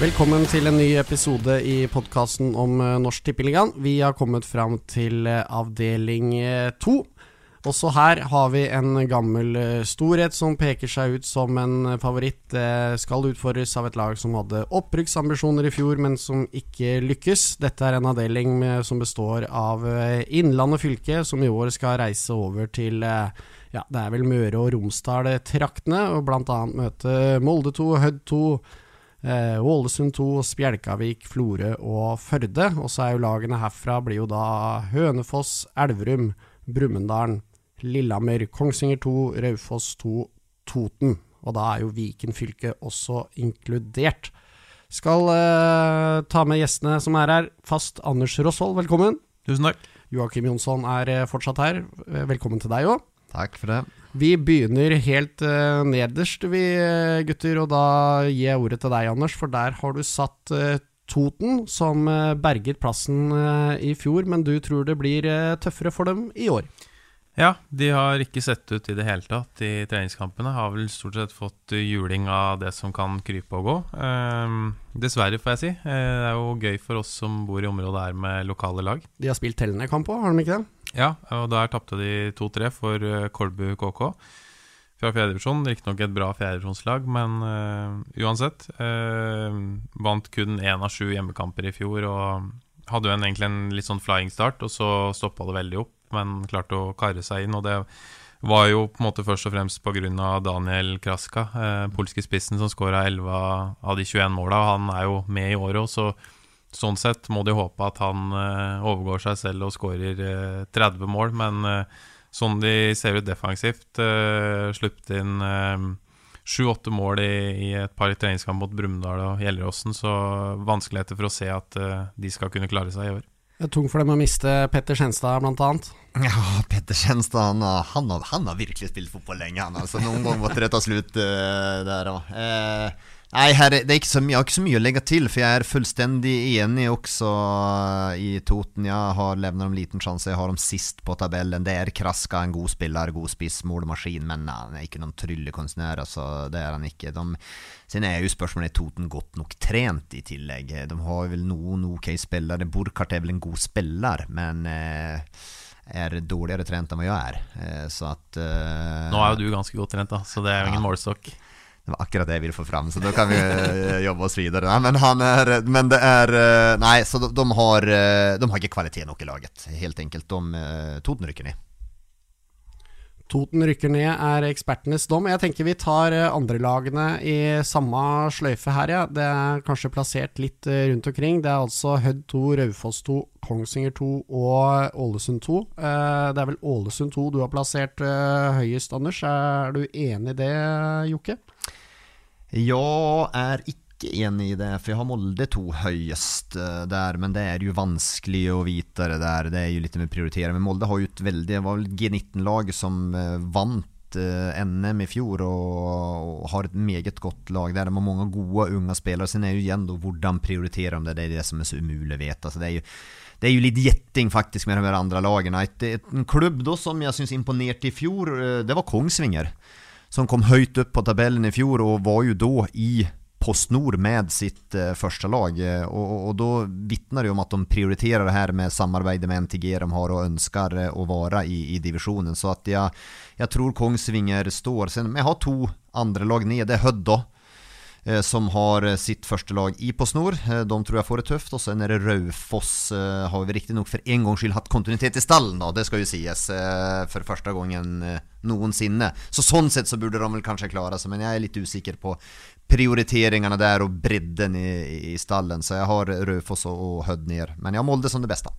Velkommen til en ny episode i podkasten om eh, Norsk Tippeligaen. Vi har kommet fram til eh, avdeling eh, to. Også her har vi en gammel storhet som peker seg ut som en favoritt. Det skal utfordres av et lag som hadde opprykksambisjoner i fjor, men som ikke lykkes. Dette er en avdeling som består av Innlandet fylke, som i år skal reise over til ja, det er vel Møre og Romsdal-traktene, og bl.a. møte Molde 2, Hødd 2. Eh, Ålesund 2, Spjelkavik, Florø og Førde. Og så er jo lagene herfra blir jo da Hønefoss, Elverum, Brumunddal, Lillehammer, Kongsvinger 2, Raufoss 2, Toten. Og da er jo Viken fylke også inkludert. Skal eh, ta med gjestene som er her. Fast Anders Rosvold, velkommen. Tusen takk. Joakim Jonsson er eh, fortsatt her. Eh, Velkommen til deg òg. Takk for det. Vi begynner helt uh, nederst, vi eh, gutter. Og da gir jeg ordet til deg, Anders, for der har du satt uh, Toten, som uh, berget plassen i fjor. Men du tror det blir tøffere for dem i år. Ja, de har ikke sett ut i det hele tatt i treningskampene. Har vel stort sett fått juling av det som kan krype og gå. Ehm, dessverre, får jeg si. Eh, det er jo gøy for oss som bor i området her med lokale lag. De har spilt tellende kamp òg, har de ikke det? Ja, og der tapte de 2-3 for eh, Kolbu KK fra fjerdedivisjon. Riktignok et bra fjerdedivisjonslag, men uh, uansett. Uh, vant kun én av sju hjemmekamper i fjor og hadde jo en, egentlig en litt sånn flying start, og så stoppa det veldig opp, men klarte å karre seg inn. og det var jo på en måte først og fremst pga. Daniel Kraska, eh, polske spissen som skåra 11 av de 21 måla. Han er jo med i året òg, så sånn sett må de håpe at han eh, overgår seg selv og skårer eh, 30 mål. Men eh, sånn de ser ut defensivt, uh, sluppet inn sju-åtte mål i, i, et par treningskamp mot Brumunddal og Gjelleråsen, så vanskeligheter for å se at eh, de skal kunne klare seg i år. Det er tungt for dem å miste Petter Skjenstad, blant annet. Ja, Petter Skjenstad han, har- han, han har virkelig spilt fotball lenge, han. Altså, noen ganger måtte det ta slutt uh, der òg. Eh, nei, her, er- det er ikke så mye, jeg har ikke så mye å legge til, for jeg er fullstendig enig også i Toten. Jeg har levner dem liten sjanse, jeg har dem sist på tabellen. Det er Kraska, en god spiller, god spiss, målmaskin, men han er ikke noen tryllekunstner. Altså, det er han ikke. De, sen er jo spørsmålet er Toten godt nok trent i tillegg. De har vel noen ok spillere. Burkhardt er vel en god spiller, men eh, er dårligere trent enn hva jeg er. Eh, så at eh, Nå er jo du ganske godt trent, da, så det er jo ingen Ja. målestokk. Det var akkurat det jeg ville få fram, så da kan vi eh, jobbe oss videre. Nei, men, han er, men det er eh, Nei, så de, de, har, eh, de har ikke kvalitet nok i laget, helt enkelt. De, Toten rykker ned. Toten rykker ned, er ekspertenes dom. Jeg tenker vi tar andrelagene i samme sløyfe her, ja. Det er kanskje plassert litt rundt omkring. Det er altså Hødd 2, Raufoss 2, Kongsvinger 2 og Ålesund 2. Eh, Det er vel Ålesund 2 du har plassert høyest, Anders. Er du enig i det, Jokke? Jeg er ikke enig i det, for jeg har Molde to høyest eh, der, men det er jo vanskelig å vite det der. Det er jo litt med å prioritere. Men Molde har jo et veldig Det var vel G19-lag som eh, vant eh, NM i fjor og, har et meget godt lag der. De har mange gode unge spillere. Sen er jo igjen da hvordan prioriterer de det? Det er det som er så umulig å vite. Altså, det er jo det er jo litt gjetting faktisk med de andre lagene. Et, et, en klubb da som jeg syns imponerte i fjor, det var Kongsvinger. Som kom høyt opp på tabellen i fjor og var jo da i PostNord med sitt eh, første lag. Eh, og, og, og da vitner det om at de prioriterer det her med samarbeidet med NTG de har og ønsker eh, å være i, i divisjonen. Så at jeg, jeg tror Kongsvinger står Sen, Men jeg har to andre lag nede. Hødd da. eh, Som har eh, sitt første lag i PostNord. snor. De tror jeg får det tøft. Og så er det Raufoss. eh, Har vi riktignok for en gangs skyld hatt kontinuitet i stallen, da. Det skal jo sies. eh, For første gangen eh, noensinne. Så sånn sett så burde de vel kanskje klare seg, men jeg er litt usikker på prioriteringene der og bredden i, i stallen. Så jeg har Raufoss og, og Hødd ned. Men jeg har Molde som det beste.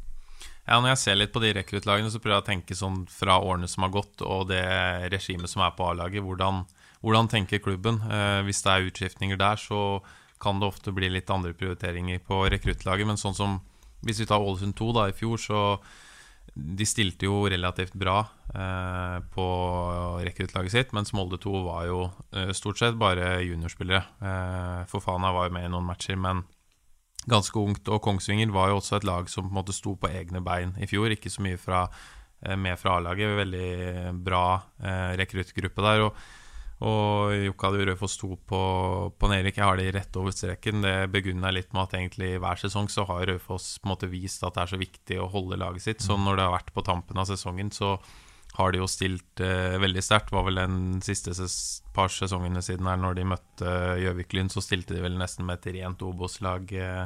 Ja, Når jeg ser litt på de rekruttlagene, så prøver jeg å tenke sånn fra årene som har gått, og det regimet som er på A-laget. Hvordan, hvordan tenker klubben? Eh, hvis det er utskiftninger der, så kan det ofte bli litt andre prioriteringer på rekruttlaget. Men sånn som hvis vi tar Ålesund 2 da, i fjor, så de stilte jo relativt bra eh, på rekruttlaget sitt, mens Molde 2 var jo eh, stort sett bare juniorspillere. Eh, Fofana var jo med i noen matcher, men ganske ungt. Og Kongsvinger var jo også et lag som på en måte sto på egne bein i fjor. Ikke så mye fra, eh, med fra A-laget. Veldig bra rekruttgruppe der. Og, Og Jokka Rødfoss 2 på, på Nerik. Jeg har det rett over streken. Det begrunner litt med at egentlig hver sesong så har Rødfoss på en måte vist at det er så viktig å holde laget sitt. Så når det har vært på tampen av sesongen, så har de jo stilt eh, veldig sterkt. Var vel den siste ses par sesongene siden her, når de møtte Gjøvik-Lyn, så stilte de vel nesten med et rent Obos-lag eh,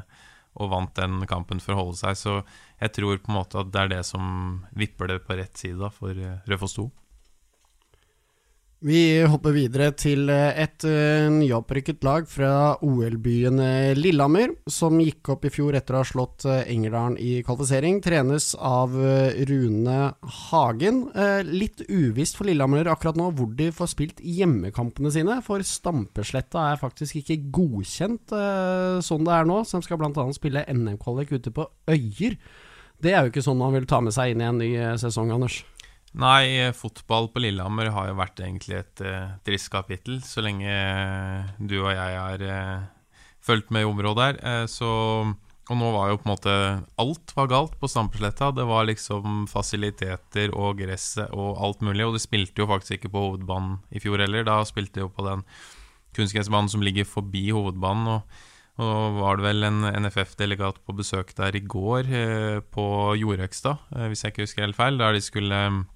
og vant den kampen for å holde seg. Så jeg tror på en måte at det er det som vipper det på rett side da, for Rødfoss 2. Vi hopper videre til eh, et uh, nyopprykket lag fra OL-byen eh, Lillehammer, som gikk opp i fjor etter å ha slått Engerdalen i kvalifisering. Trenes av Rune Hagen. litt uvisst for Lillehammer akkurat nå hvor de får spilt hjemmekampene sine, for Stampesletta er faktisk ikke godkjent sånn det er nå, som skal bl.a. spille NM-kvalik ute på Øyer. Det er jo ikke sånn man vil ta med seg inn i en ny sesong, Anders. Nei, fotball på Lillehammer har jo vært egentlig et uh, trist kapittel, så lenge uh, du og jeg har uh, fulgt med i området her. Uh, så Og nå var jo på en måte Alt var galt på Stampesletta. Det var liksom fasiliteter og gresset og alt mulig. Og de spilte jo faktisk ikke på hovedbanen i fjor heller. Da spilte de jo på den kunstgressbanen som ligger forbi hovedbanen. og og var det vel en NFF-delegat på besøk der i går, eh, på Jorøkstad, eh, hvis jeg ikke husker helt feil, der de skulle Eh,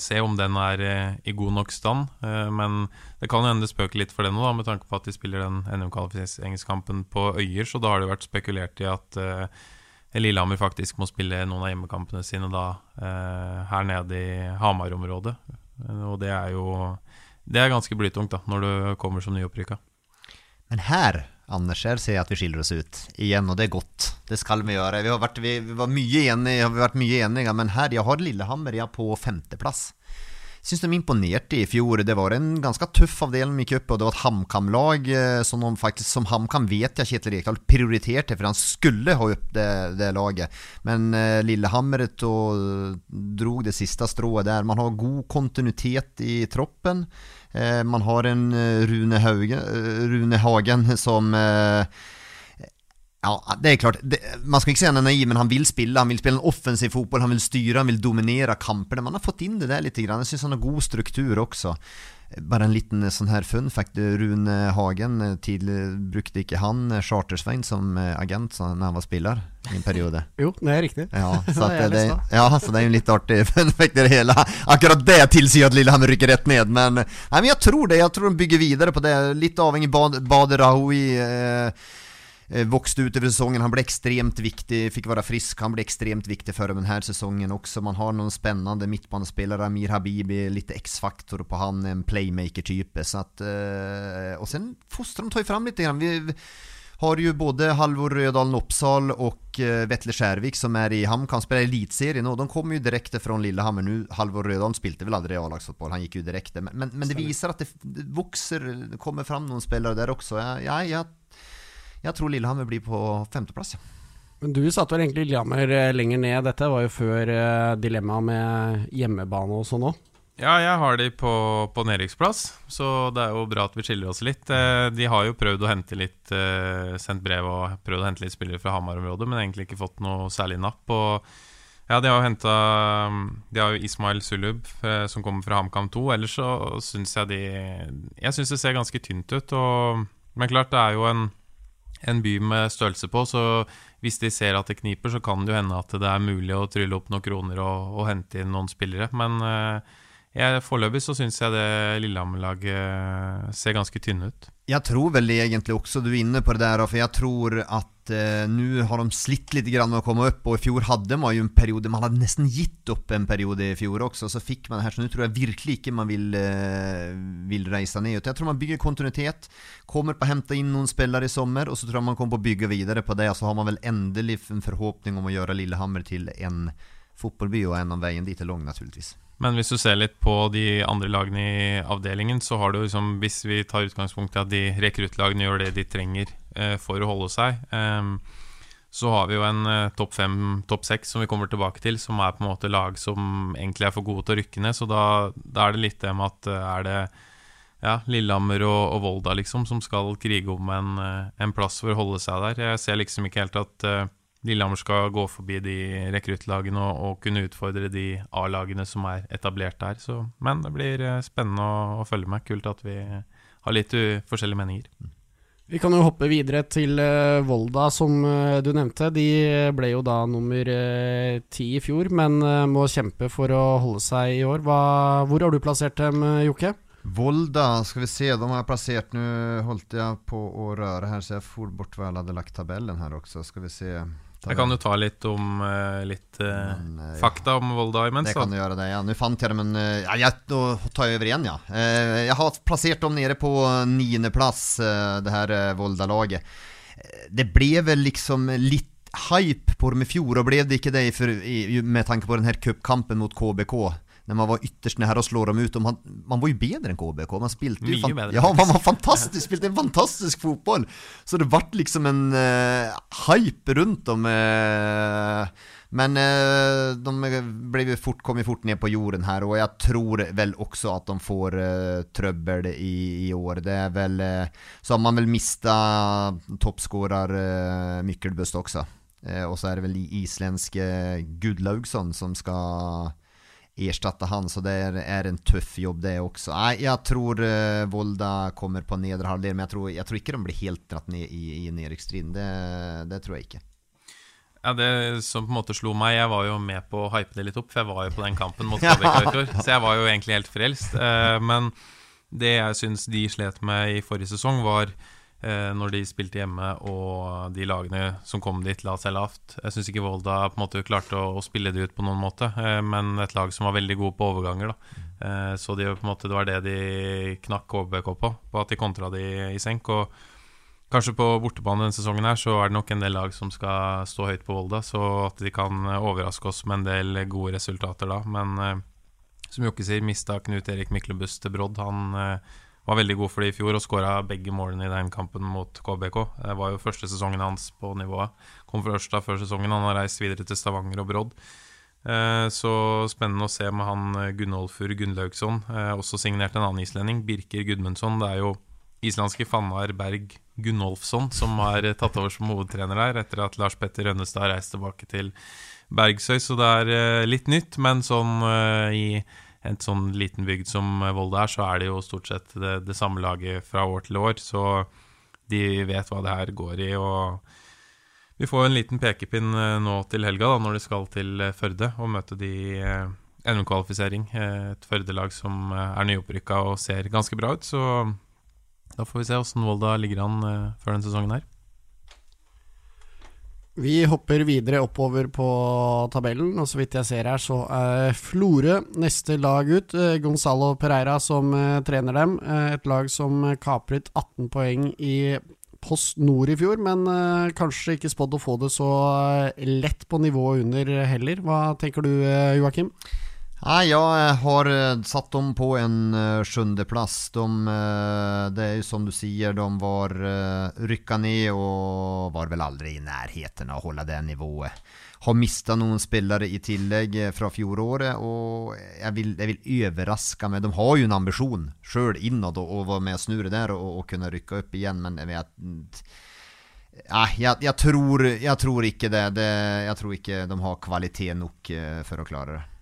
se om den er eh, i god nok stand. Eh, men det kan hende det spøker litt for den nå, med tanke på at de spiller den NM-kvalifiseringskampen på Øyer. Så da har det vært spekulert i at Lillehammer faktisk må spille noen av hjemmekampene sine da her nede i Hamar-området. Og det er jo Det er ganske blytungt da, når du kommer som nyopprykka. Men her Anders, her jeg at vi skiller oss ut igjen, og det er godt. Det skal vi gjøre. Vi har vært, vi, vi var mye enige, har vært mye enige, men her jeg har Lillehammer jeg på femteplass. Syns de imponerte i fjor. Det var en ganske tøff avdeling i opp, og det var et HamKam-lag eh, som de faktisk, som HamKam vet jeg Kjetil Rekdal prioriterte, for han skulle ha opp det, det laget. Men eh, Lillehammer dro det siste strået der. Man har god kontinuitet i troppen. Eh, man har en eh, Rune, Haugen, eh, Rune Hagen som Ja, det er klart. Det, man skal ikke si han er naiv, men han vil spille. Han vil spille en offensiv fotball, han vil styre, han vil dominere kampene. Man har fått inn det der litt. Grann. Jeg syns han har god struktur også. Bare en liten sånn her fun fact. Rune Hagen tidlig brukte ikke han Chartersvein som agent når han var spiller i en periode? jo, det er riktig. Ja, så, det, det, ja, så det er jo litt artig fun fact i det hele. Akkurat det tilsier at Lillehammer rykker rett ned, men, nei, men jeg tror det. Jeg tror de bygger videre på det. Litt avhengig av Bader Raoui. Eh, Eh, vokste utover sesongen. Han ble ekstremt viktig, fikk være frisk. Han ble ekstremt viktig dem denne sesongen også. Man har noen spennende midtbanespillere. Amir Habibi, litt X-faktor på han, en playmaker-type. Så at, uh, og sen Fosterholm tar jo fram litt. Grann. Vi har jo både Halvor Rødalen Oppsal og uh, Vetle Skjærvik som er i HamKam, spiller elitserien Og de kommer jo direkte fra Lillehammer nå. Halvor Rødalen spilte vel aldri A-lagsfotball, han gikk jo direkte. Men, men, men, det viser at det, det vokser, kommer fram noen spillere der også. Jeg, jeg, jeg jeg tror Lillehammer blir på femteplass. Men du satte vel egentlig Lillehammer eh, lenger ned. Dette var jo før uh, dilemmaet med hjemmebane og sånn òg. Ja, jeg har de på, på nedrykksplass, så det er jo bra at vi skiller oss litt. Eh, de har jo prøvd å hente litt, sendt brev og prøvd å hente litt spillere fra Hamar-området, men egentlig ikke fått noe særlig napp. Og ja, de har jo henta De har jo Ismail Sulub, som kommer fra HamKam 2. Ellers så syns jeg de Jeg syns det ser ganske tynt ut. Og, men klart, det er jo en en by med størrelse på, så hvis de ser at det kniper, så kan det jo hende at det er mulig å trylle opp noen kroner og, og hente inn noen spillere. Men eh, foreløpig så syns jeg det Lillehammer-laget eh, ser ganske tynne ut. Jeg tror vel egentlig også du er inne på det der, for jeg tror at eh, nå har de slitt litt med å komme opp, og i fjor hadde man jo en periode Man hadde nesten gitt opp en periode i fjor også, så fikk man det her, så nå tror jeg virkelig ikke man vil, eh, vil reise ned. Jeg tror man bygger kontinuitet, kommer på å hente inn noen spillere i sommer, og så tror jeg man kommer på å bygge videre på det, og så har man vel endelig en forhåpning om å gjøre Lillehammer til en fotballby, og en av veien dit er lang, naturligvis. Men hvis du ser litt på de andre lagene i avdelingen, så har du liksom Hvis vi tar utgangspunkt i at de rekruttlagene gjør det de trenger eh, for å holde seg, eh, så har vi jo en eh, topp fem, topp seks som vi kommer tilbake til, som er på en måte lag som egentlig er for gode til å rykke ned. Så da, da er det litt det med at eh, er det ja, Lillehammer og, og, Volda liksom som skal krige om en, eh, en, plass for å holde seg der. Jeg ser liksom ikke helt at uh, Lillehammer skal gå forbi de rekruttlagene og, og, kunne utfordre de A-lagene som er etablert der. Så, men det blir eh, spennende å, å, følge med. Kult at vi har litt forskjellige meninger. Vi kan jo hoppe videre til uh, Volda, som uh, du nevnte. De ble jo da nummer ti uh, i fjor, men må kjempe for å holde seg i år. Hva, hvor har du plassert dem, Jokke? Volda, skal vi se, de har plassert Nå holdt jeg på å røre her, så jeg for bort hva jeg hadde lagt tabellen her også. Skal vi se. Jeg kan jo ta litt om uh, litt uh, men, uh, fakta om Volda imens. Det kan du gjøre, det. ja. Nå fant jeg dem, men ja, jeg, nå tar jeg over igjen, ja. jeg har plassert dem nede på niendeplass, det her Volda-laget. Det ble vel liksom litt hype på dem i fjor, og ble det ikke det med tanke på den her cupkampen mot KBK? När man var ytterst nära att slå dem ut. Man, man var ju bättre än KBK. Man spilte ju fan, Ja, man var fantastisk, spilte en fantastisk fotboll. Så det vart liksom en uh, hype rundt dem. Uh, men uh, de blev fort, kom ju fort ned på jorden her, og jeg tror vel også at de får uh, trøbbel i, i, år. Det er vel Så har man vel mista toppskårer uh, Mykkelbust også. og så er det vel isländske Gudlaugsson som skal erstatte han, så det er, er, en tøff jobb det også. Nei, jeg tror uh, Volda kommer på nedre halvdel, men jeg tror, jeg tror, ikke de blir helt dratt ned i, i nedrykksstriden. Det, det, tror jeg ikke. Ja, Det som på en måte slo meg, jeg var jo med på å hype det litt opp, for jeg var jo på den kampen mot KBK så jeg var jo egentlig helt frelst. Uh, men det jeg syns de slet med i forrige sesong, var når de spilte hjemme og de lagene som kom dit, la seg lavt. Jeg syns ikke Volda på en måte klarte å, spille det ut på noen måte, eh, men et lag som var veldig gode på overganger. Da. Eh, så de, på en måte, det var det de knakk KBK på, på at de kontra de i senk. og Kanskje på bortebane denne sesongen her så er det nok en del lag som skal stå høyt på Volda, så at de kan overraske oss med en del gode resultater da. Men eh, som Jokke sier, mista Knut Erik Myklebust til Brodd. Han eh, var veldig god for det i fjor og skåra begge målene i den kampen mot KBK. Det var jo første sesongen hans på nivået. Kom fra Ørsta før sesongen. Han har reist videre til Stavanger og Brodd. Eh, så spennende å se med han eh, Gunnolfur Gunnlaugsson. Eh, også signert en annen islending, Birker Gudmundsson. Det er jo islandske Fannar Berg Gunnolfsson som har tatt over som hovedtrener der, etter at Lars Petter Rønnestad reiste tilbake til Bergsøy. Så det er litt nytt, men sånn i en sånn liten bygd som Volda er, så er det jo stort sett det, det, samme laget fra år til år. Så de vet hva det her går i. og Vi får en liten pekepinn eh, nå til helga, da, når de skal til eh, Førde og møte de eh, NM-kvalifisering. Et Førde-lag som er nyopprykka og ser ganske bra ut. Så da får vi se åssen Volda ligger an før denne sesongen her. Vi hopper videre oppover på tabellen, og så vidt jeg ser her, så er Florø neste lag ut. Eh, Gonzalo Pereira som uh, trener dem. Uh, et lag som kapret 18 poeng i Post Nord i fjor, men kanskje ikke spådd å få det så lett på nivået under heller. Hva tenker du, Joakim? Ja, jeg har eh, satt dem på en sjunde sjundeplass. De, det er jo som du sier, de var rykka ned og var vel aldri i nærheten av å holde det nivået. Har mista noen spillere i tillegg fra fjoråret, og jeg vil, jeg vil overraske meg. De har jo en ambisjon sjøl innad å være med og snurre der og, og kunne rykke opp igjen, men jeg vet Nei, jeg, jeg, tror, jeg, tror, ikke det. det. Jeg tror ikke de har kvalitet nok for å klare det.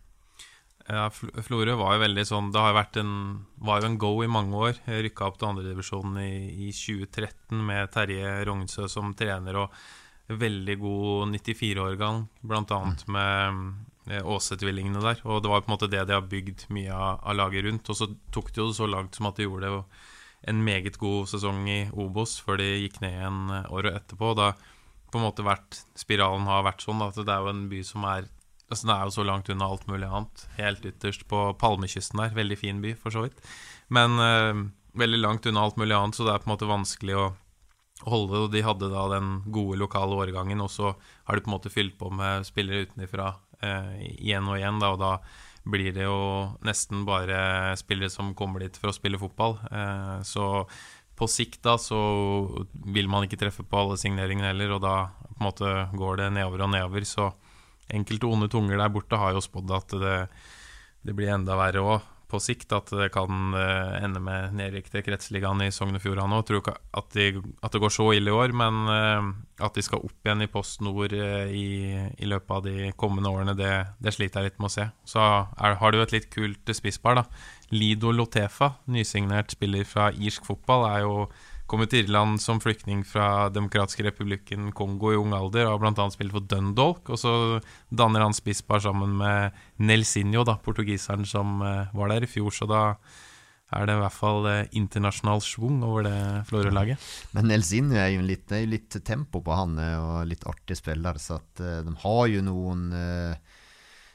Ja, Florø var jo veldig sånn Det har jo vært en, var jo en go i mange år. Rykka opp til andredivisjonen i, i 2013 med Terje Rognsø som trener og veldig god 94-årgang, bl.a. Mm. med Åse-tvillingene der. Og det var på en måte det de har bygd mye av, av laget rundt. Og så tok de jo det så langt som at de gjorde det en meget god sesong i Obos før de gikk ned igjen året etterpå. Da på en måte vært, spiralen har vært sånn at det er jo en by som er Altså, det er jo så langt unna alt mulig annet. Helt ytterst på Palmekysten der. Veldig fin by, for så vidt. Men uh, veldig langt unna alt mulig annet, så det er på en måte vanskelig å holde det. De hadde da den gode lokale årgangen, og så har de på en måte fylt på med spillere utenfra uh, igjen og igjen, da, og da blir det jo nesten bare spillere som kommer dit for å spille fotball. Uh, så på sikt da så vil man ikke treffe på alle signeringene heller, og da på en måte går det nedover og nedover. Så enkelte onde tunger der borte har jo spådd at det, det blir enda verre òg. på sikt at det kan eh, ende med nedrykk til Kretsligaen i Sogn og Fjordane òg. Tror ikke at, de, at, det går så ille i år, men eh, at de skal opp igjen i Post Nord eh, i, i, løpet av de kommende årene, det, det, sliter jeg litt med å se. Så er, har du et litt kult spisspar, da. Lido Lotefa, nysignert spiller fra irsk fotball, er jo kommet til Irland som flyktning fra Demokratiske republikken Kongo i ung alder og har bl.a. spilt for Dundalk. Og så danner han spisspar sammen med Nelsinho, da, portugiseren som uh, var der i fjor. Så da er det i hvert fall uh, internasjonal schwung over det Florø-laget. Men Nelsinho er jo litt, er litt tempo på han eh, og litt artig spiller, så at, de har jo noen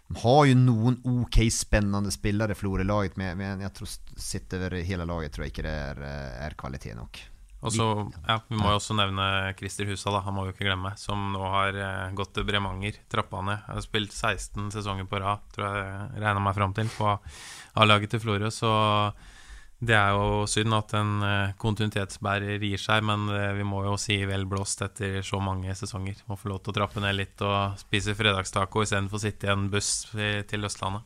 de har jo noen ok spennende spillere, Florø-laget, men, jeg tror sett over hele laget tror jeg ikke det er, er kvalitet nok. Og så, ja, Vi må jo også nevne Christer Husa, da, han må vi ikke glemme. Som nå har eh, gått til Bremanger, trappa ned. Har spilt 16 sesonger på rad, tror jeg regna meg fram til, på A-laget til Florø. Så det er jo synd at en eh, kontinuitetsbærer gir seg, men eh, vi må jo si vel blåst etter så mange sesonger. Må få lov til å trappe ned litt og spise fredagstaco istedenfor å sitte i en buss til Østlandet.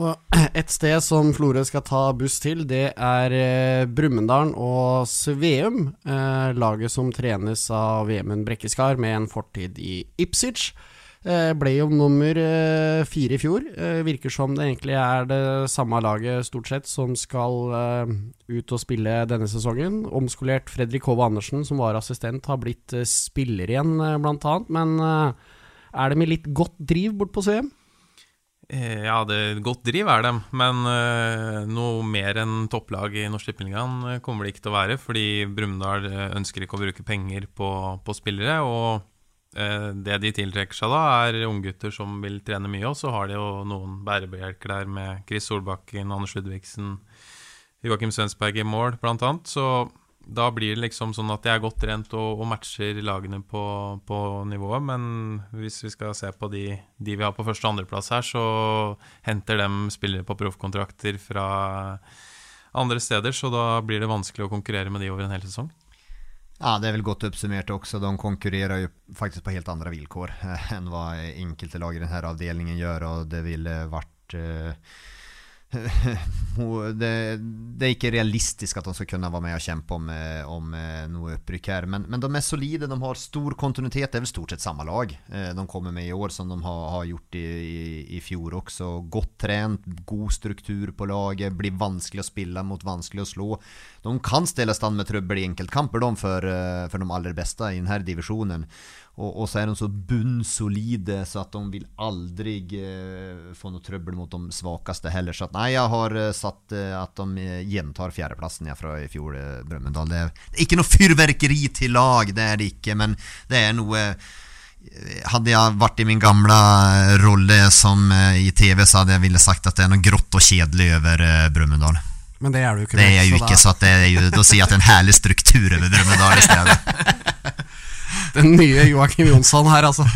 Og Et sted som Florø skal ta buss til, det er eh, Brumunddal og Sveum. Eh, laget som trenes av Vemund Brekkeskar med en fortid i Ipsic. Eh, ble jo nummer eh, fire i fjor. Eh, virker som det egentlig er det samme laget stort sett som skal eh, ut og spille denne sesongen. Omskolert Fredrik Hove Andersen, som var assistent, har blitt spiller igjen, blant annet. Men er det med litt godt driv bort på Sveum? Eh, ja, det godt driv er dem, men uh, noe mer enn topplag i Norsk Tippeligaen uh, kommer det ikke til å være, fordi Brumunddal ønsker ikke å bruke penger på, på spillere. Og det de tiltrekker seg da, er unggutter som vil trene mye, og så har de jo noen bærebjelker der med Chris Solbakken, Anders Ludvigsen, Joakim Svensberg i mål, blant annet. Så da blir det liksom sånn at de er godt trent og, og matcher lagene på, på, nivået. Men hvis vi skal se på de, de vi har på første- og andreplass her, så henter dem spillere på proffkontrakter fra andre steder. Så da blir det vanskelig å konkurrere med de over en hel sesong. Ja, Det er vel godt oppsummert også. De konkurrerer jo faktisk på helt andre vilkår enn hva enkelte lag i denne avdelingen gjør. og det ville vært eh, det, det, er ikke realistisk at de skal kunne være med og kjempe om, eh, om eh, noe opprykk her. Men, men, de er solide, de har stor kontinuitet. Det er vel stort sett samme lag eh, de kommer med i år som de har, har gjort i, i, i, fjor også. Godt trent, god struktur på laget, blir vanskelig å spille mot, vanskelig å slå. De kan stille stand med trøbbel i enkeltkamper de for, for de aller beste i denne divisjonen. Og, og, så er de så bunnsolide så at de vil aldri eh, få noe trøbbel mot de svakeste heller. Så at, nei, jeg har eh, satt eh, at de eh, gjentar fjerdeplassen jeg fra i fjor, eh, Brumunddal. Det, det, er ikke noe fyrverkeri til lag, det er det ikke, men det er noe eh, hadde jeg vært i min gamle rolle som i TV, så hadde jeg ville sagt at det er noe grått og kjedelig over Brumunddal. Men det er du ikke. Det er jeg jo ikke, så det er jo, da sier jeg at det er en herlig struktur over Brumunddal i stedet. Den nye Joakim Jonsson her, altså.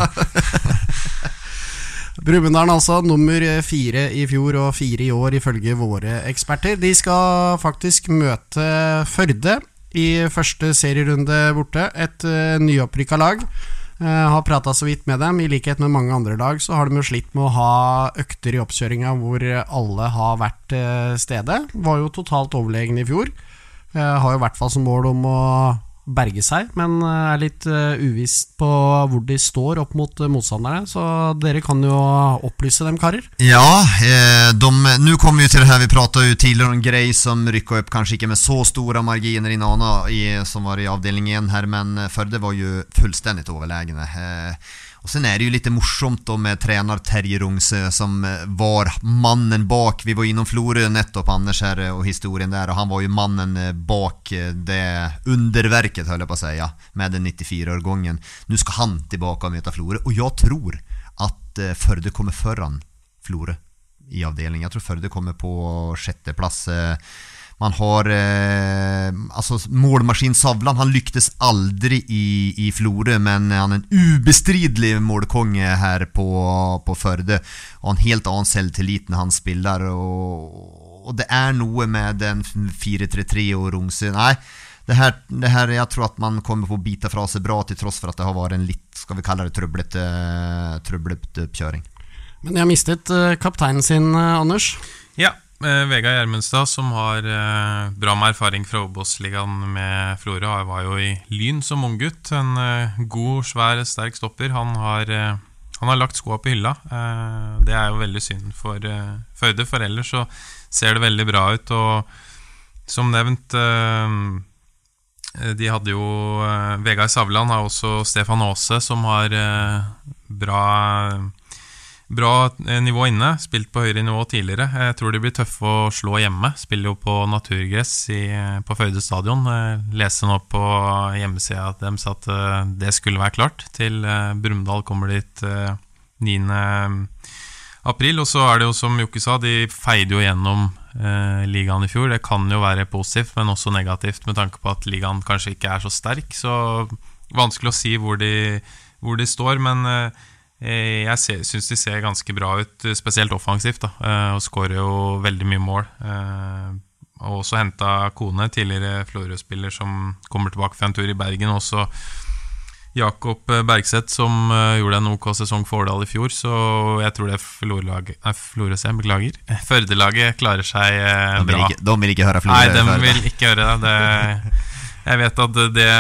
Brumunddal altså, nummer fire i fjor og fire i år, ifølge våre eksperter. De skal faktisk møte Førde i første serierunde borte. Et uh, nyopprykka lag. Uh, har prata så vidt med dem. I likhet med mange andre lag så har de jo slitt med å ha økter i oppkjøringa hvor alle har vært uh, stede. Var jo totalt overlegen i fjor. Uh, har jo i hvert fall som mål om å berge seg, men eh, er litt uh, uvisst på hvor de står opp mot uh, motstanderne. Så dere kan jo opplyse dem, karer. Ja, eh, nå kommer vi til det her vi prata jo tidligere om Grey som rykka opp kanskje ikke med så store marginer i Nana, i, som var i avdeling 1 her, men Førde var jo fullstendig overlegne. Eh, och sen är det ju lite morsomt då med tränare Terje Rungsö som eh, var mannen bak. Vi var innom Florø nettopp, Anders her eh, og historien der, og han var jo mannen eh, bak det underverket, höll jag på å si, med den 94-årgången. Nu skal han tilbake og møte Florø, og jeg tror at Førde kommer foran Florø i avdelningen. Jeg tror Førde kommer på sjetteplass. Man har eh, altså Målmaskin Savlan han lyktes aldri i, i Florø, men han er en ubestridelig målkonge her på, på Førde. Og en helt annen selvtillit når han spiller. Og, og det er noe med den 4-3-3 og Rungsø Nei, det her, det her, jeg tror at man kommer på å bite fra seg bra, til tross for at det har vært en litt skal vi kalle det trøblete, trøblete oppkjøring. Men de har mistet uh, kapteinen sin, uh, Anders. Ja, Vegard Gjermundstad, som har bra med erfaring fra Obos-ligaen med Florø, var jo i Lyn som unggutt. En god, svær, sterk stopper. Han har, han har lagt skoa på hylla. det er jo veldig synd for Førde, for ellers så ser det veldig bra ut. Og som nevnt de hadde jo Vegard Savland har også Stefan Aase, som har bra bra eh, nivå inne. Spilt på høyere nivå tidligere. Jeg tror de blir tøffe å slå hjemme. Spiller jo på naturgress i, på Førde stadion. Leste nå på hjemmesida deres at eh, det skulle være klart. Til Brumdal kommer dit 9. april. Og så er det jo som Jokke sa, de feide jo gjennom eh, ligaen i fjor. Det kan jo være positivt, men også negativt med tanke på at ligaen kanskje ikke er så sterk. Så vanskelig å si hvor de, hvor de står. Men eh, Eh, jeg syns de ser ganske bra ut, eh, spesielt offensivt. Da, eh, og skårer jo veldig mye mål. Og også henta Kone, tidligere Florø-spiller som kommer tilbake fra en tur i Bergen. Også Jakob Bergseth, som gjorde en OK sesong for Årdal i fjor. Så jeg tror det Florø beklager. Førdelaget klarer seg bra. De vil ikke, høre Florø? Nei, de vil ikke høre det. det Jeg vet at det,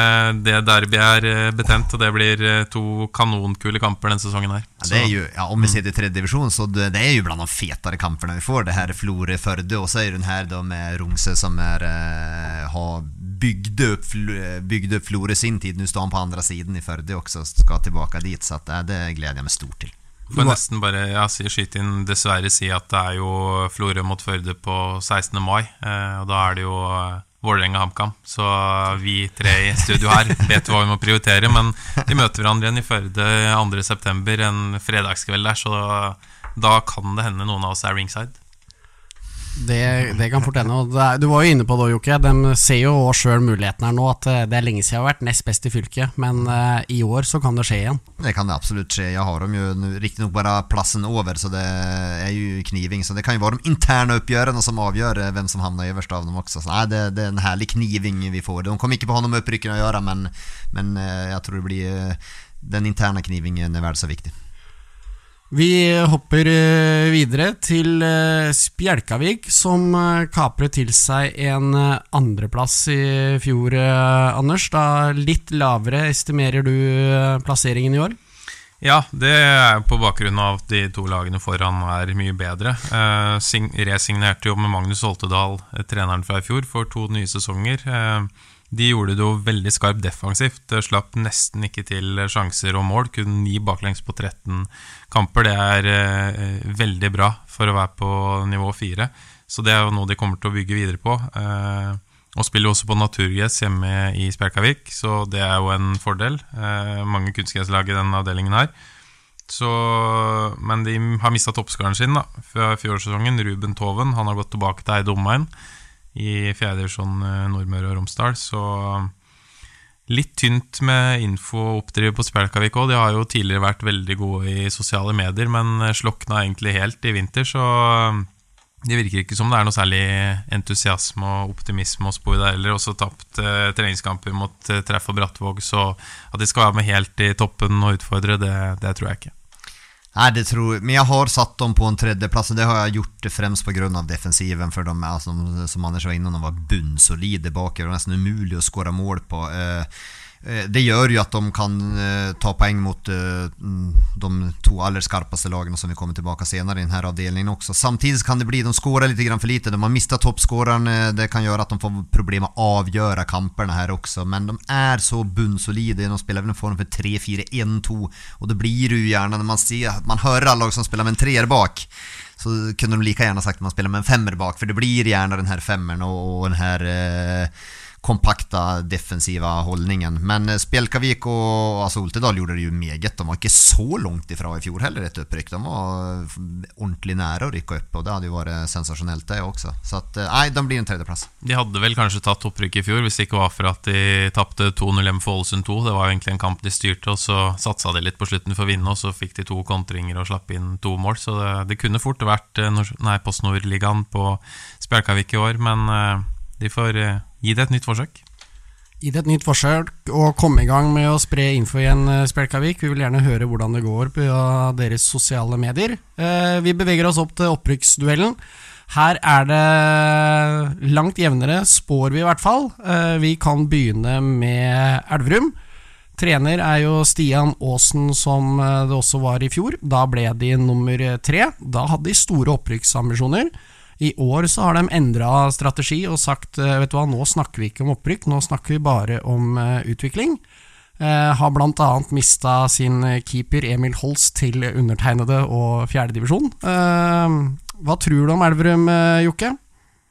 det derby er eh, betent, og det blir eh, to kanonkule kamper denne sesongen her. Ja, det er jo, ja, om vi ser til tredje divisjon, så det, det, er jo blant de fetere kampene vi får. Det her Florø-Førde, og så er hun her da med Rungse, som er, uh, har bygd opp, bygd opp Florø sin tid. Nå står han på andre siden i Førde også, skal tilbake dit. Så at, det gleder jeg meg stort til. Får nesten bare ja, skyte inn dessverre si at det er jo Florø mot Førde på 16. mai. Eh, og da er det jo Vålerenga-HamKam. Så vi tre i studio her vet hva vi må prioritere. Men vi møter hverandre igjen i Førde 2.9., en fredagskveld der, så da kan det hende noen av oss er ringside. Det, det, kan fort hende. Du var jo inne på det, Jokke. De ser jo sjøl muligheten her nå. At eh, det er lenge siden jeg har vært nest best i fylket, men uh, i år så kan det skje igjen. Det kan det absolutt skje. Jeg har dem jo riktignok bare plassen over, så det er jo kniving. Så det kan jo være de interne oppgjørene som avgjør eh, hvem som havner øverst av dem også. Så nei, det, det, er en herlig kniving vi får. De kommer ikke på å ha noe med opprykkene å gjøre, men, men jeg tror det blir den interne knivingen er vel så viktig. Vi hopper eh, videre til eh, Spjelkavik, som eh, kapret til seg en andreplass i fjor, Anders. Da litt lavere estimerer du plasseringen i år? Ja, det er på bakgrunn av at de to lagene foran er mye bedre. Resignerte jo med Magnus Oltedal, treneren fra i fjor, for to nye sesonger. De gjorde det jo veldig skarpt defensivt. Slapp nesten ikke til sjanser og mål. Kun ni baklengs på 13 kamper. Det er eh, veldig bra for å være på nivå 4. Så det er jo noe de kommer til å bygge videre på. Eh, og spiller også på naturgress hjemme i Spjelkavik, så det er jo en fordel. Eh, mange kunstgresslag i denne avdelingen her. Så, men de har mista toppskåreren sin da, fra fjorårssesongen. Ruben Toven han har gått tilbake til Eide Omegn i fjerdedivisjon eh, Nordmøre og Romsdal. Så litt tynt med info å oppdrive på Spjelkavik òg. De har jo tidligere vært veldig gode i sosiale medier, men slokna egentlig helt i vinter, så det virker ikke som det er noe særlig entusiasme og optimisme å spore der heller. Også tapt eh, treningskamper mot eh, Treff og Brattvåg, så at de skal være med helt i toppen og utfordre, det, det tror jeg ikke. Nej, det tror Men jag har satt dem på en tredjeplats och det har jag gjort främst på grund av defensiven för de är, som, Anders var inne de var bunnsolide bakom. Det var nästan umulig att skåra mål på. Eh, det gjør jo at de kan eh, ta poeng mot eh, mm, de to aller skarpeste lagene som vi kommer tilbake senere i denne avdelingen også. Samtidig kan det bli de skårer litt for lite. De har mistet toppskåreren. Det kan gjøre at de får problemer med å avgjøre kampene her også. Men de er så bunnsolide. De spiller vel en form for 3-4-1-2. Og det blir jo gjerne når man ser Man hører alle lag som spiller med en treer bak. Så kunne de like gjerne sagt at man spiller med en femmer bak, for det blir gjerne den her femmeren og den her eh, kompakta defensiva holdningen. Men eh, Spjelkavik og altså Oltedal gjorde det jo meget. De var ikke så langt ifra i fjor heller, et opprykk. De var eh, ordentlig nære å rykke opp, og det hadde jo vært sensasjonelt, det også. Så at, eh, nei, de blir en tredjeplass. De hadde vel kanskje tatt opprykk i fjor, hvis det ikke var for at de tapte 2-0 hjemme for Ålesund 2. Det var jo egentlig en kamp de styrte, og så satsa de litt på slutten for å vinne, og så fikk de to kontringer og slapp inn to mål. Så det, det kunne fort vært Post Nord-ligaen på Spjelkavik i år, men de får gi det et nytt forsøk. Gi det et nytt forsøk og komme i gang med å spre info igjen, eh, Spjelkavik. Vi vil gjerne høre hvordan det går på deres sosiale medier. Eh, vi beveger oss opp til opprykksduellen. Her er det langt jevnere, spår vi i hvert fall. Eh, vi kan begynne med Elverum. Trener er jo Stian Aasen, som det også var i fjor. Da ble de nummer tre. Da hadde de store opprykksambisjoner. I år så har de endra strategi og sagt eh, vet du hva, nå snakker vi ikke om opprykk, nå snakker vi bare om uh, utvikling. Uh, har bl.a. mista sin keeper Emil Holst til undertegnede og fjerdedivisjon. Uh, hva tror du om Elverum, uh, Jokke?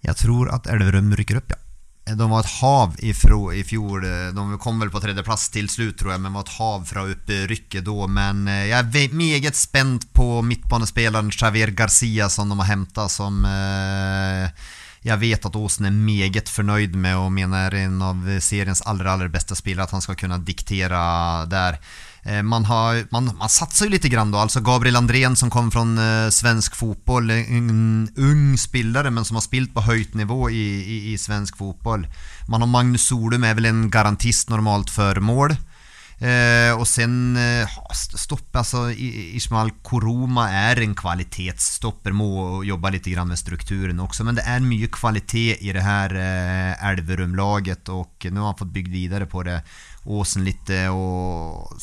Jeg tror at Elverum rykker opp, ja. De var et hav ifra, i fjor. De kom vel på tredjeplass til slutt, tror jeg, men var et hav fra opprykket da. Men eh, jeg er meget spent på midtbanespilleren Xavier Garcia som de har henta, som eh, jeg vet at Åsen er meget fornøyd med og mener er en av seriens aller, aller beste spillere, at han skal kunne diktere der. Eh, man, har, man, man satsar ju lite grann då, alltså Gabriel Andrén som kom från eh, svensk fotboll, en ung spelare men som har spilt på höjt nivå i, i, i svensk fotboll. Man har Magnus Solum, är väl en garantist normalt för mål. Eh, och sen eh, stopp, alltså Ismail Koroma är en kvalitetsstopper, må jobba lite grann med strukturen också, men det är mycket kvalitet i det här eh, Elverum-laget och nu har han fått byggt vidare på det Åsen lite och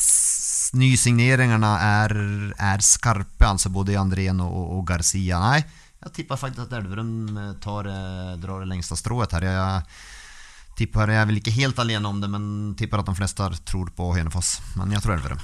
nysigneringarna er, er skarpe, altså både Andrén og, og, Garcia. Nei, jeg tipper faktisk at Elverum eh, tar, eh, drar det lengste strået her. Jeg tipper, jeg er vel ikke helt alene om det, men tipper at de fleste tror på Hønefoss. Men jeg tror Elverum.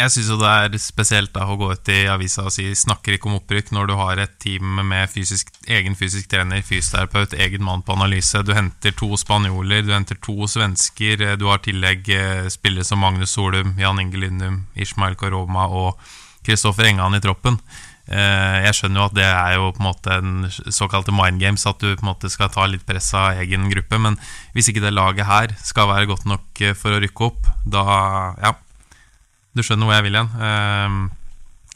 Jeg syns jo det er spesielt da å gå ut i avisa og si 'snakker ikke om opprykk' når du har et team med fysisk, egen fysisk trener, fysioterapeut, egen mann på analyse. Du henter to spanjoler, du henter to svensker. Du har tillegg eh, spillere som Magnus Solum, Jan Inge Lindum, Ishmael Koroma og Kristoffer Engan i troppen. Eh, jeg skjønner jo at det er jo på en måte en såkalte mind games, at du på en måte skal ta litt press av egen gruppe. Men hvis ikke det laget her skal være godt nok eh, for å rykke opp, da ja du skjønner hvor jeg vil igjen. Ehm,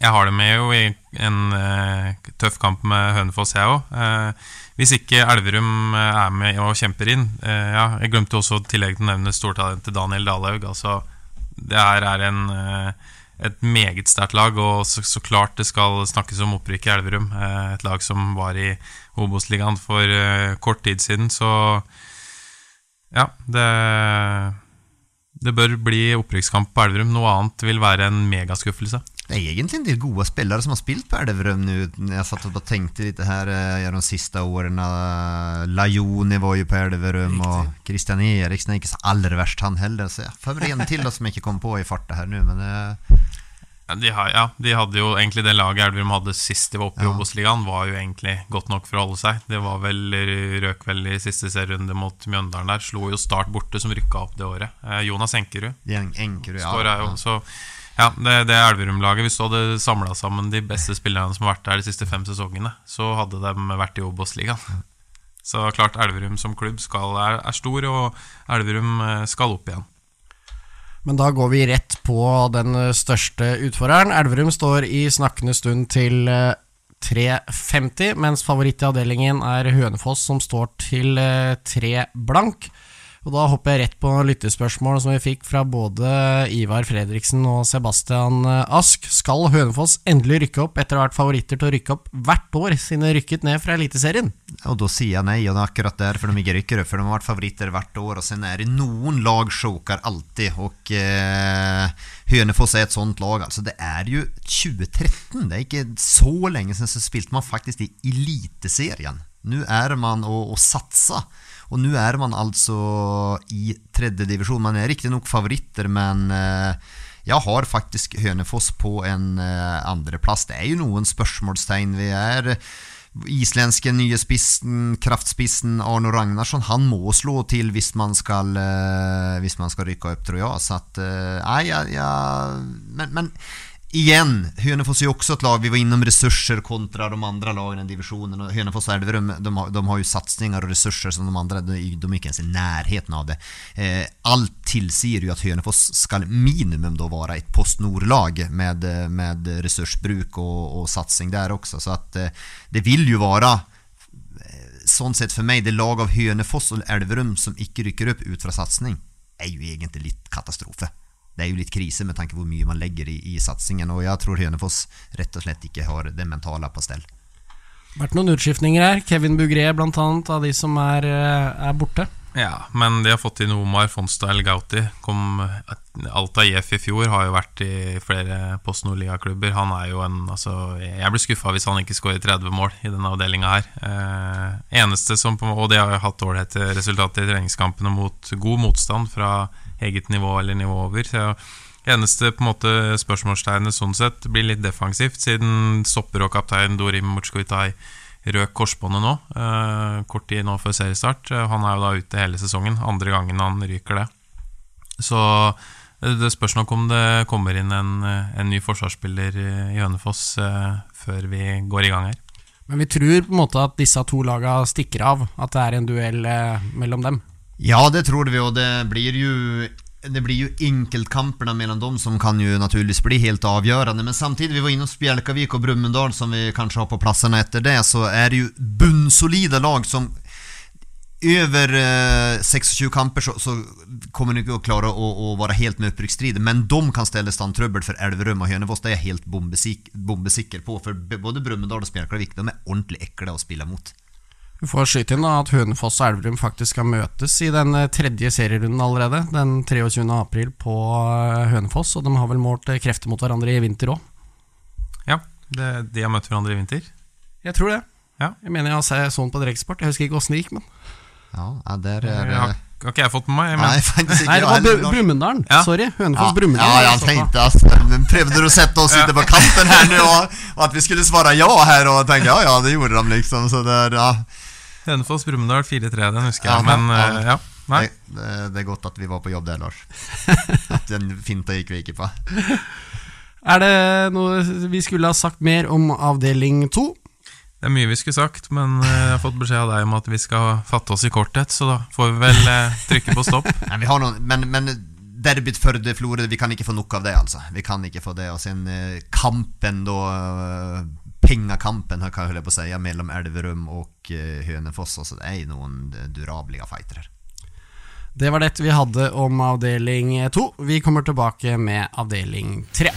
jeg har det med jo i en eh, tøff kamp med Hønefoss, jeg òg. Eh, hvis ikke Elverum eh, er med og kjemper inn ja, Jeg glemte også tillegg til å nevne stortalentet Daniel Dalhaug. Altså, det her er en, et meget sterkt lag, og så, så, klart det skal snakkes om opprykk i Elverum. Et lag som var i Obos-ligaen for kort tid siden, så ja, det det bør bli opprykkskamp på Elverum. Noe annet vil være en megaskuffelse. Det er egentlig en del gode spillere som har spilt på Elverum nå. Jeg satt og tenkte litt her eh, de siste årene. Lajoni var jo på Elverum, Riktig. og Christian Eriksen er ikke så aller verst, han heller. Så jeg får en til da, som jeg ikke kom på i farta her nå, men det ja de, har, ja, de hadde jo egentlig det laget Elverum hadde sist de var oppe i ja. Obos-ligaen, var jo egentlig godt nok for å holde seg. Det var vel røk vel i siste serierunde mot Mjøndalen der. Slo jo Start borte, som rykka opp det året. Eh, Jonas Enkerud. Enkerud ja, jo, så ja, det, det Elverum-laget Hvis du hadde samla sammen de beste spillerne som har vært der de siste fem sesongene, så hadde de vært i Obos-ligaen. Så klart, Elverum som klubb skal, er, er stor, og Elverum eh, skal opp igjen. Men da går vi rett på den største utfordreren. Elverum står i snakkende stund til 3,50, eh, mens favoritt i avdelingen er Hønefoss, som står til 3 eh, blank. Og da hopper jeg rett på lyttespørsmål som vi fikk fra både Ivar Fredriksen og Sebastian eh, Ask. Skal Hønefoss endelig rykke opp etter å ha vært favoritter til å rykke opp hvert år siden de rykket ned fra Eliteserien? Og da sier jeg nei, og det er akkurat derfor de ikke rykker opp. For de har vært favoritter hvert år, og så er det noen lag sjoker alltid. Og eh, Hønefoss er et sånt lag. Altså, det er jo 2013. Det er ikke så lenge siden så spilte man faktisk i Eliteserien. Nå er man å, å satse. Og nå er man altså i tredje divisjon. Man er riktignok favoritter, men eh, jeg har faktisk Hønefoss på en eh, andreplass. Det er jo noen spørsmålstegn. Vi er islandske nye spissen, kraftspissen Arno Ragnarsson, han må slå til hvis man skal, eh, hvis man skal rykke opp, tror jeg. Så at, nei, ja, ja, men, men igen, Hönefors är också ett lag, vi var innom resurser kontra de andra lagen i divisionen och Hönefors och Elverum, de, har, de har ju satsningar och resurser som de andra, de, de är inte ens i närheten av det. Eh, allt tillser ju att Hönefors ska minimum då vara ett Postnordlag med, med resursbruk och, och satsning där också. Så att eh, det vill ju vara sånn sett for meg, det lag av Hønefoss og Elverum som ikke rykker opp ut fra satsing, er jo egentlig litt katastrofe. Det er jo litt krise med tanke på hvor mye man legger i, i satsingen, og jeg tror Hønefoss rett og slett ikke har det mentale på stell. Vært noen utskiftninger her. Kevin Bugré blant annet, av de som er, eh, er borte. Ja, men de har fått inn Omar Fonstyle Gauti. Kom, Alta IF i fjor har jo vært i flere post-Nordliga-klubber. Han er jo en altså, Jeg blir skuffa hvis han ikke skårer 30 mål i denne avdelinga her. Eh, eneste som Og de har jo hatt ålreite resultater i treningskampene mot god motstand fra eget nivå eller nivå over. Så eneste på en måte spørsmålstegnet sånn sett blir litt defensivt, siden stopper og kaptein Dorim Mutsjkovitai røk korsbåndet nå, eh, kort tid nå før seriestart. Eh, han er jo da ute hele sesongen, andre gangen han ryker det. Så eh, det spørs nok om det kommer inn en, en ny forsvarsspiller i Hønefoss før vi går i gang her. Men vi tror på en måte at disse to lagene stikker av, at det er en duell mellom dem. Ja, det tror vi, og det blir jo det blir ju enkeltkamperna mellan dem som kan ju naturligtvis bli helt avgjørende Men samtidig, vi var inne hos Bjälkavik og Brumunddal som vi kanskje har på plassene etter det, så er det ju bunnsolida lag som over eh, 26 kamper så, så kommer de å klare å, å være helt med opprykksstrid, Men de kan stelle stand trøbbel for Elverum og Hønefoss. det er jeg helt bombesikker på. for både Brumunddal og Spjelkavik, de er ordentlig ekle å spille mot. Vi får skyte inn da at Hønefoss og Elverum faktisk skal møtes i den eh, tredje serierunden allerede. Den 23. april på eh, Hønefoss, og de har vel målt eh, krefter mot hverandre i vinter òg. Ja, det, de har møtt hverandre i vinter. Jeg tror det. Ja. Jeg mener jeg har sett sånn på Dreksport. Jeg husker ikke åssen det gikk, men Ja, der er Det har, har ikke jeg fått med meg. Nei, Men, faktisk ikke. Nei, det var Br Bru- Brumunddal. Ja. Sorry. Hønefoss Ja, Brumunddal. ja, jeg tenkte at de prøvde å sette oss ute på kanten her nå, og at vi skulle svare ja her? Og tenkte ja, ja, det gjorde de liksom. Så där, ja. Hønefoss Brumunddal 4-3, den husker Ja, jeg. Men ja. eh, ja. Nei. Det, det, er godt at vi var på jobb der, Lars. At den finta gikk vi ikke på. Er det noe vi skulle ha sagt mer om avdeling to? Det er mye vi skulle sagt, men eh, jeg har fått beskjed av deg om at vi skal fatte oss i korthet, så da får vi vel eh, trykke på stopp. Nei, vi har noen, men, men derbyt Førde Florø, vi kan ikke få nok av det altså. Vi kan ikke få det. Og sen eh, kampen da, pengakampen kan mellom Elverum og eh, Hønefoss. Så det er jo noen eh, durablige fighter. Det var det vi hadde om avdeling to. Vi kommer tilbake med avdeling tre.